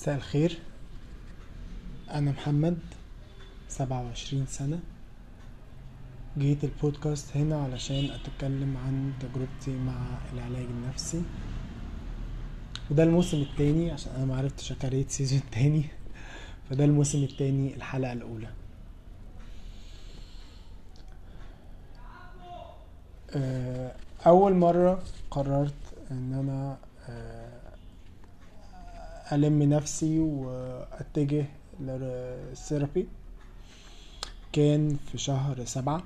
مساء الخير. أنا محمد سبعة وعشرين سنة. جيت البودكاست هنا علشان أتكلم عن تجربتي مع العلاج النفسي. وده الموسم التاني عشان أنا معرفتش أكريت سيزون تاني. فده الموسم التاني الحلقة الأولى. آه، أول مرة قررت إن أنا ألم نفسي وأتجه لل therapy. كان في شهر سبعة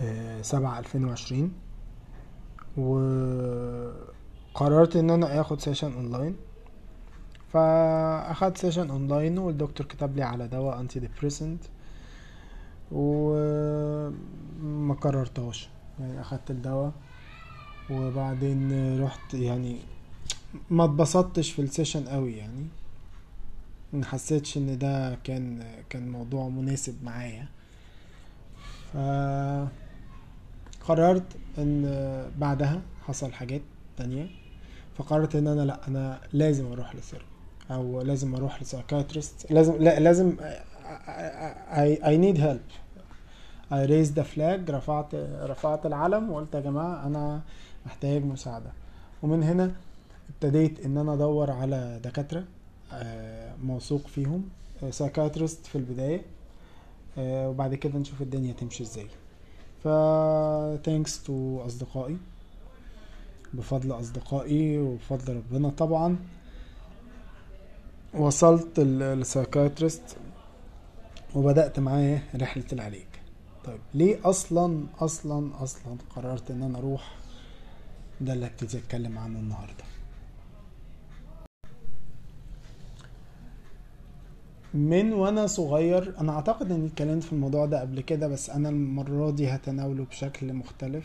آه، سبعة ألفين وعشرين وقررت إن أنا آخد session online فأخدت session online والدكتور كتب لي على دواء antidepressant وما قررتهاش. يعني أخدت الدواء وبعدين رحت يعني ما اتبسطتش في ال session قوي يعني. ما حسيتش ان ده كان كان موضوع مناسب معايا. ف قررت ان بعدها حصل حاجات تانية. فقررت ان أنا لا أنا لازم أروح ل therapy أو لازم أروح ل psychiatrist لازم لا لازم I need help. I raised the flag رفعت رفعت العلم وقلت يا جماعة أنا محتاج مساعدة. ومن هنا ابتديت إن أنا أدور على دكاترة آه، موثوق فيهم سايكاتريست في البداية آه، وبعد كده نشوف الدنيا تمشي إزاي. ف thanks to أصدقائي بفضل أصدقائي وبفضل ربنا طبعا وصلت للسايكاتريست وبدأت معاه رحلة العلاج. طيب ليه أصلا أصلا أصلا قررت إن أنا أروح؟ ده اللي هبتدي أتكلم عنه النهارده. من وأنا صغير أنا أعتقد إني اتكلمت في الموضوع ده قبل كده بس أنا المرة دي هتناوله بشكل مختلف.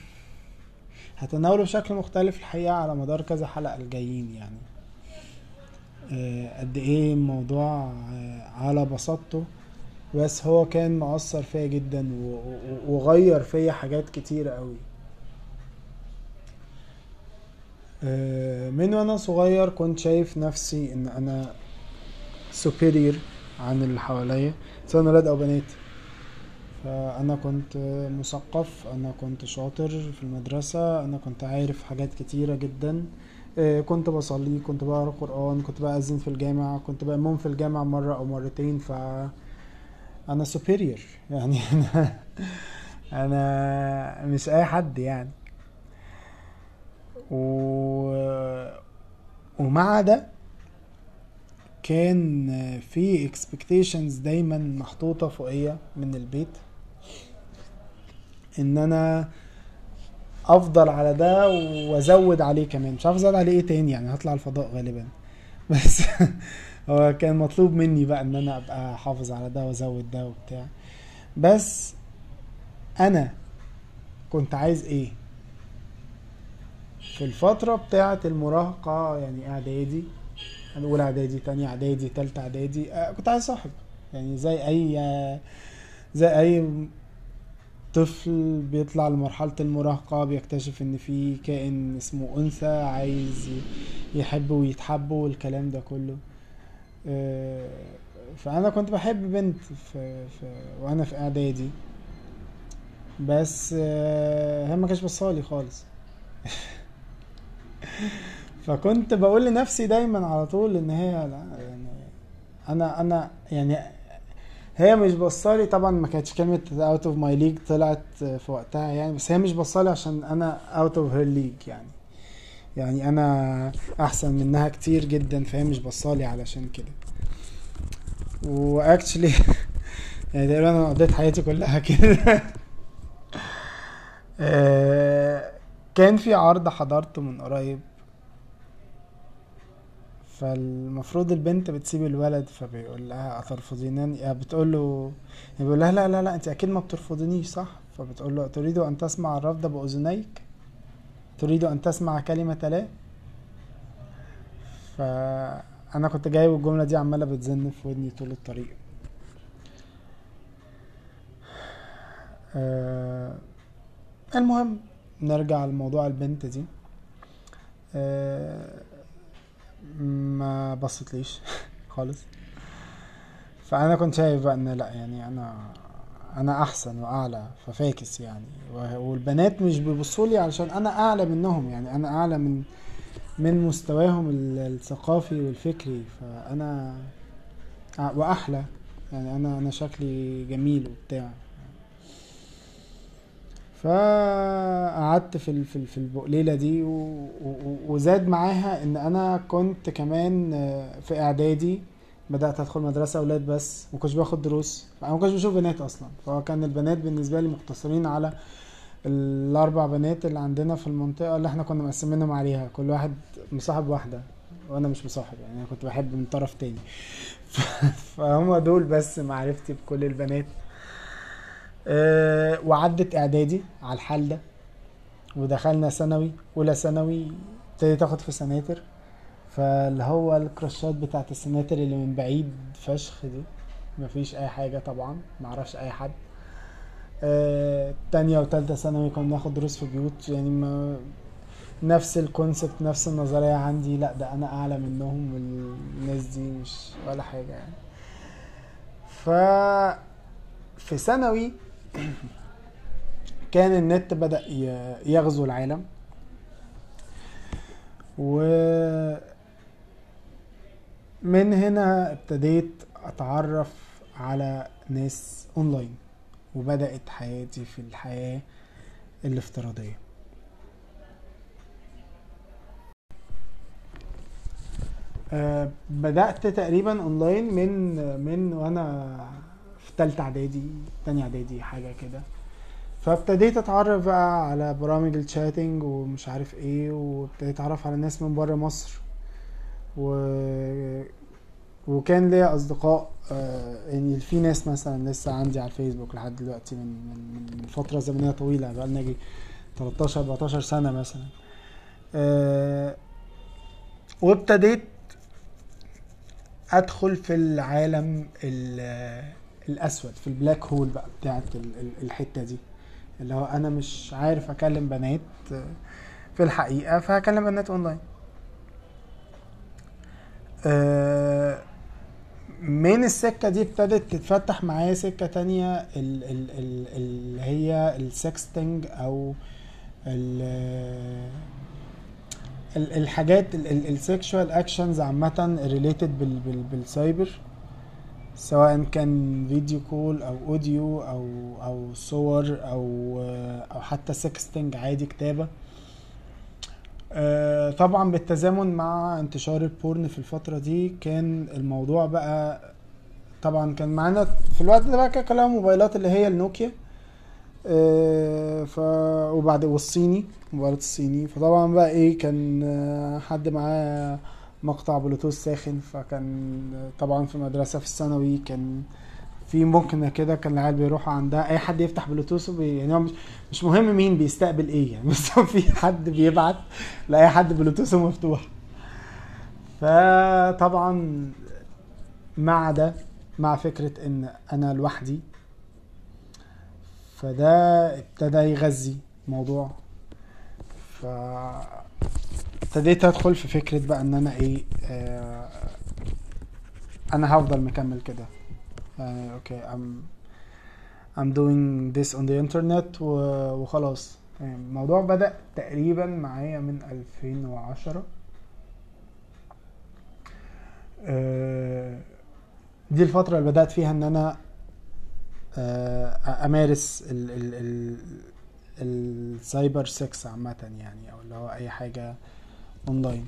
هتناوله بشكل مختلف الحقيقة على مدار كذا حلقة الجايين يعني. آه، قد إيه الموضوع آه، على بساطته. بس هو كان مؤثر فيا جدا وغير فيا حاجات كتيرة قوي. آه، من وأنا صغير كنت شايف نفسي إن أنا superior. عن اللي حواليا. سواء ولاد أو بنات. فأنا كنت مثقف أنا كنت شاطر في المدرسة أنا كنت عارف حاجات كتيرة جدا. آه، كنت بصلي كنت بقرأ قرآن كنت بأذن في الجامع كنت بأمم في الجامع مرة أو مرتين. ف أنا superior. يعني أنا أنا مش أي حد يعني. و... ومع ده كان في expectations دايما محطوطة فوقيا من البيت. إن أنا أفضل على ده وأزود عليه كمان. مش عارف أزود عليه إيه تاني يعني هطلع الفضاء غالبا. بس هو كان مطلوب مني بقى إن أنا أبقى احافظ على ده وأزود ده وبتاع. بس أنا كنت عايز إيه؟ في الفترة بتاعة المراهقة يعني إعدادي اولى إعدادي تانية إعدادي تالتة إعدادي. آه، كنت عايز صاحب. يعني زي أي زي أي طفل بيطلع لمرحلة المراهقة بيكتشف إن في كائن اسمه أنثى عايز يحب ويتحب والكلام ده كله. آه، فأنا كنت بحب بنت في, في وأنا في إعدادي. بس آه، هي ما كانتش بصالي خالص. فكنت بقول لنفسي دايما على طول إن هي لا يعني أنا أنا يعني هي مش بصالي طبعا ما كانتش كلمة out of my league طلعت في وقتها يعني بس هي مش بصالي عشان أنا out of her league يعني. يعني أنا أحسن منها كتير جدا فهي مش بصالي علشان كده. واكشلي يعني تقريبا أنا قضيت حياتي كلها كده. آه، كان في عرض حضرته من قريب. فالمفروض البنت بتسيب الولد فبيقول لها أترفضينني؟ يعني بتقول له يعني بيقول لها لا لا لا انت أكيد ما بترفضنيش صح؟ فبتقول له تريد أن تسمع الرفض بأذنيك؟ تريد أن تسمع كلمة لا؟ فأنا كنت جايب الجملة دي عمالة بتزن في ودني طول الطريق. آه، المهم نرجع لموضوع البنت دي. آه، ما بصتليش خالص. فأنا كنت شايف بقى إن لأ يعني أنا أنا أحسن وأعلى ففاكس يعني. والبنات مش بيبصوا لي علشان أنا أعلى منهم يعني أنا أعلى من من مستواهم ال- الثقافي والفكري. فأنا وأحلى يعني أنا أنا شكلي جميل وبتاع. فقعدت في في في البقليلة دي وزاد معاها إن أنا كنت كمان آه، في إعدادي بدأت أدخل مدرسة أولاد بس ما كنتش باخد دروس أنا ما كنتش بشوف بنات أصلا فهو كان البنات بالنسبة لي مقتصرين على الأربع بنات اللي عندنا في المنطقة اللي إحنا كنا مقسمينهم عليها كل واحد مصاحب واحدة وأنا مش مصاحب يعني أنا كنت بحب من طرف تاني. فهم دول بس معرفتي بكل البنات. أه وعدت إعدادي على الحال ده. ودخلنا ثانوي أولى ثانوي ابتديت آخد في سناتر. فاللي هو الكراشات بتاعت السناتر اللي من بعيد فشخ دي مفيش أي حاجة طبعا معرفش أي حد. آه، تانية وتالتة ثانوي كنا بناخد دروس في بيوت يعني ما نفس الكونسبت نفس النظرية عندي. لا ده أنا أعلى منهم والناس دي مش ولا حاجة يعني. ف في ثانوي كان النت بدأ يغزو العالم. و من هنا ابتديت أتعرف على ناس أونلاين وبدأت حياتي في الحياة الافتراضية. أه بدأت تقريبا أونلاين من من وأنا تالتة اعدادي تانية اعدادي حاجة كده. فابتديت اتعرف بقى على برامج الشاتنج ومش عارف إيه وابتديت اتعرف على ناس من بره مصر. و وكان ليا اصدقاء آه، يعني في ناس مثلا لسه عندي على الفيسبوك لحد دلوقتي من من من فترة زمنية طويلة بقى لنا يجي 13 14 سنة مثلا. آه، وابتديت ادخل في العالم ال- الأسود في ال black hole بقى بتاعت ال- ال- الحتة دي. اللي هو أنا مش عارف أكلم بنات آه، في الحقيقة فهكلم بنات أونلاين. آه، من السكة دي ابتدت تتفتح معايا سكة تانية ال- ال- ال- اللي هي ال sexting أو ال ال- الحاجات ال sexual actions عامة related بال cyber. سواء كان video call أو audio أو أو صور أو أو حتى sexting عادي كتابة. آه، طبعا بالتزامن مع انتشار ال porn في الفترة دي كان الموضوع بقى طبعا كان معانا في الوقت ده بقى كلها موبايلات اللي هي النوكيا. آه، ف وبعد والصيني موبايلات الصيني. فطبعا بقى إيه كان آه، حد معاه مقطع بلوتوث ساخن فكان طبعا في مدرسة في الثانوي كان في ممكن كده كان العيال بيروحوا عندها أي حد يفتح بلوتوث وبي... يعني هو مش مش مهم مين بيستقبل إيه يعني بس في حد بيبعت لأي حد بلوتوثه مفتوح. فطبعا مع ده مع فكرة إن أنا لوحدي فده ابتدى يغذي الموضوع ف ابتديت ادخل في فكرة بقى ان أنا إيه آه أنا هفضل مكمل كده يعني أوكي I'm I'm doing this on the internet. وخلاص يعني الموضوع بدأ تقريبا معايا من 2010 آه، دي الفترة اللي بدأت فيها ان أنا آه، امارس ال ال ال ال cyber sex عامة يعني أو اللي هو أي حاجة أونلاين.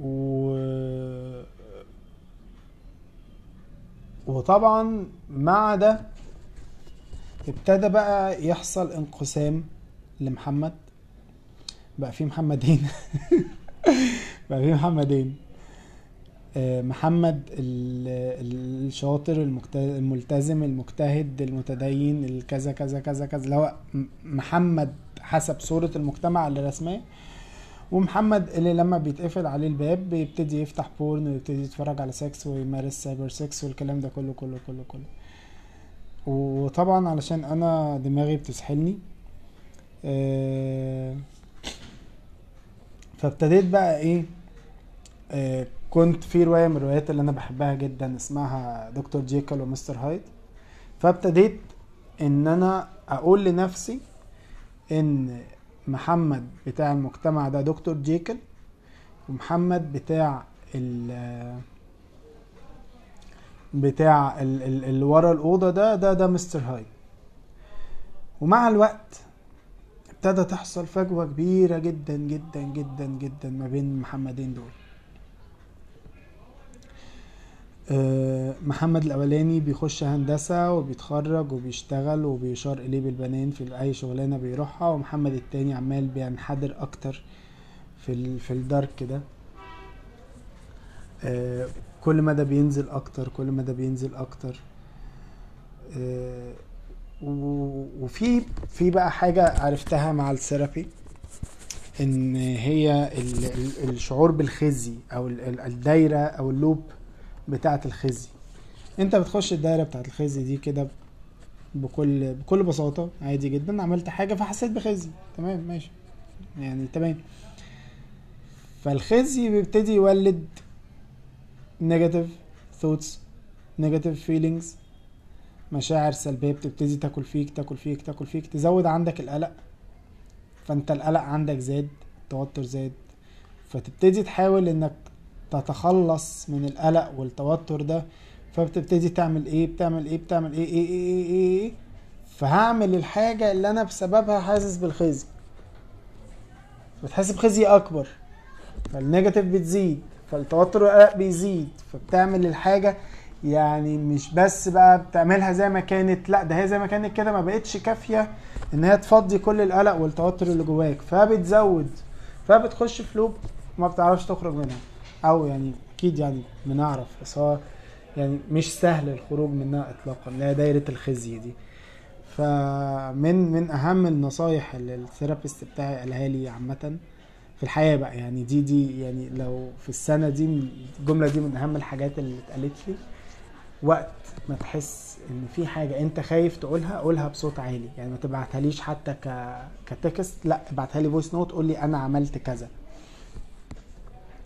و وطبعا مع ده ابتدى بقى يحصل انقسام لمحمد. بقى في محمدين. بقى في محمدين. آه، محمد ال- الشاطر الملتزم المجتهد المتدين الكذا كذا كذا كذا اللي هو محمد حسب صورة المجتمع اللي رسماه. ومحمد اللي لما بيتقفل عليه الباب بيبتدي يفتح porn ويبتدي يتفرج على سكس ويمارس cyber sex والكلام ده كله كله كله كله. وطبعا علشان أنا دماغي بتسحلني آه، فابتديت بقى إيه آه، كنت في رواية من الروايات اللي أنا بحبها جدا اسمها دكتور جيكل ومستر هايد فابتديت إن أنا أقول لنفسي إن محمد بتاع المجتمع ده دكتور جيكل ومحمد بتاع ال بتاع ال- ال- اللي ورا الأوضة ده ده ده مستر هايد ومع الوقت ابتدى تحصل فجوة كبيرة جدا جدا جدا جدا ما بين المحمدين دول آه، محمد الأولاني بيخش هندسة وبيتخرج وبيشتغل وبيشار إليه بالبنان في أي شغلانة بيروحها ومحمد التاني عمال بينحدر أكتر في. في الدارك ده آه، كل مدى بينزل أكتر كل مدى بينزل أكتر آه، وفي في بقى حاجة عرفتها مع الثيرابي إن هي ال... ال- الشعور بالخزي أو ال- ال- الدايرة أو اللوب بتاعة الخزي. انت بتخش الدايرة بتاعة الخزي دي كده بكل بكل بساطة عادي جدا. عملت حاجة فحسيت بخزي. تمام ماشي. يعني تمام. فالخزي بيبتدي يولد negative thoughts negative feelings مشاعر سلبية بتبتدي تاكل فيك تاكل فيك تاكل فيك. تزود عندك القلق. فانت القلق عندك زاد التوتر زاد. فتبتدي تحاول إنك تتخلص من القلق والتوتر ده فبتبتدي تعمل إيه؟ بتعمل إيه؟ بتعمل إيه؟ إيه؟ إيه؟ إيه, إيه, إيه؟ فهعمل الحاجة اللي أنا بسببها حاسس بالخزي. بتحس بخزي أكبر فال negative بتزيد فالتوتر والقلق بيزيد فبتعمل الحاجة يعني مش بس بقى بتعملها زي ما كانت لأ ده هي زي ما كانت كده ما بقتش كافية إن هي تفضي كل القلق والتوتر اللي جواك فبتزود فبتخش في loop ما بتعرفش تخرج منها. أو يعني أكيد يعني بنعرف بس هو يعني مش سهل الخروج منها اطلاقا اللي هي دايرة الخزي دي. فمن من أهم النصايح اللي ال therapist بتاعي قالها لي عامة في الحياة بقى يعني دي دي يعني لو في السنة دي الجملة دي من أهم الحاجات اللي اتقالت لي. وقت ما تحس إن في حاجة أنت خايف تقولها قولها بصوت عالي. يعني ما تبعتها ليش حتى ك ك text لأ ابعتها لي voice note قول لي أنا عملت كذا.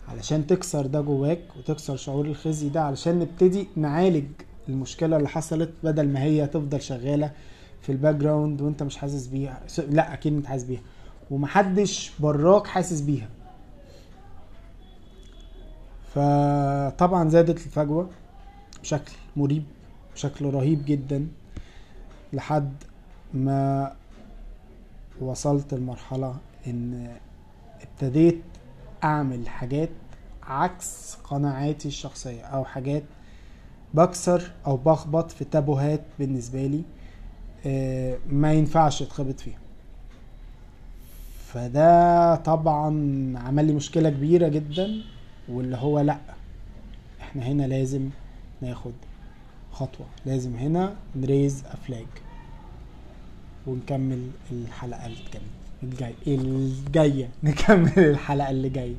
علشان تكسر ده جواك وتكسر شعور الخزي ده علشان نبتدي نعالج المشكلة اللي حصلت بدل ما هي تفضل شغالة في ال background وانت مش حاسس بيها. لا أكيد انت حاسس بيها. ومحدش براك حاسس بيها. فطبعا زادت الفجوة بشكل مريب بشكل رهيب جدا لحد ما وصلت لمرحلة إن ابتديت أعمل حاجات عكس قناعاتي الشخصية أو حاجات بكسر أو بخبط في تابوهات بالنسبة لي آه، ما ينفعش أتخبط فيها. فده طبعا عمل لي مشكلة كبيرة جدا واللي هو لأ إحنا هنا لازم ناخد خطوة لازم هنا نريز افلاج ونكمل الحلقة الجاية الجاي الجاية. نكمل الحلقة اللي جاية.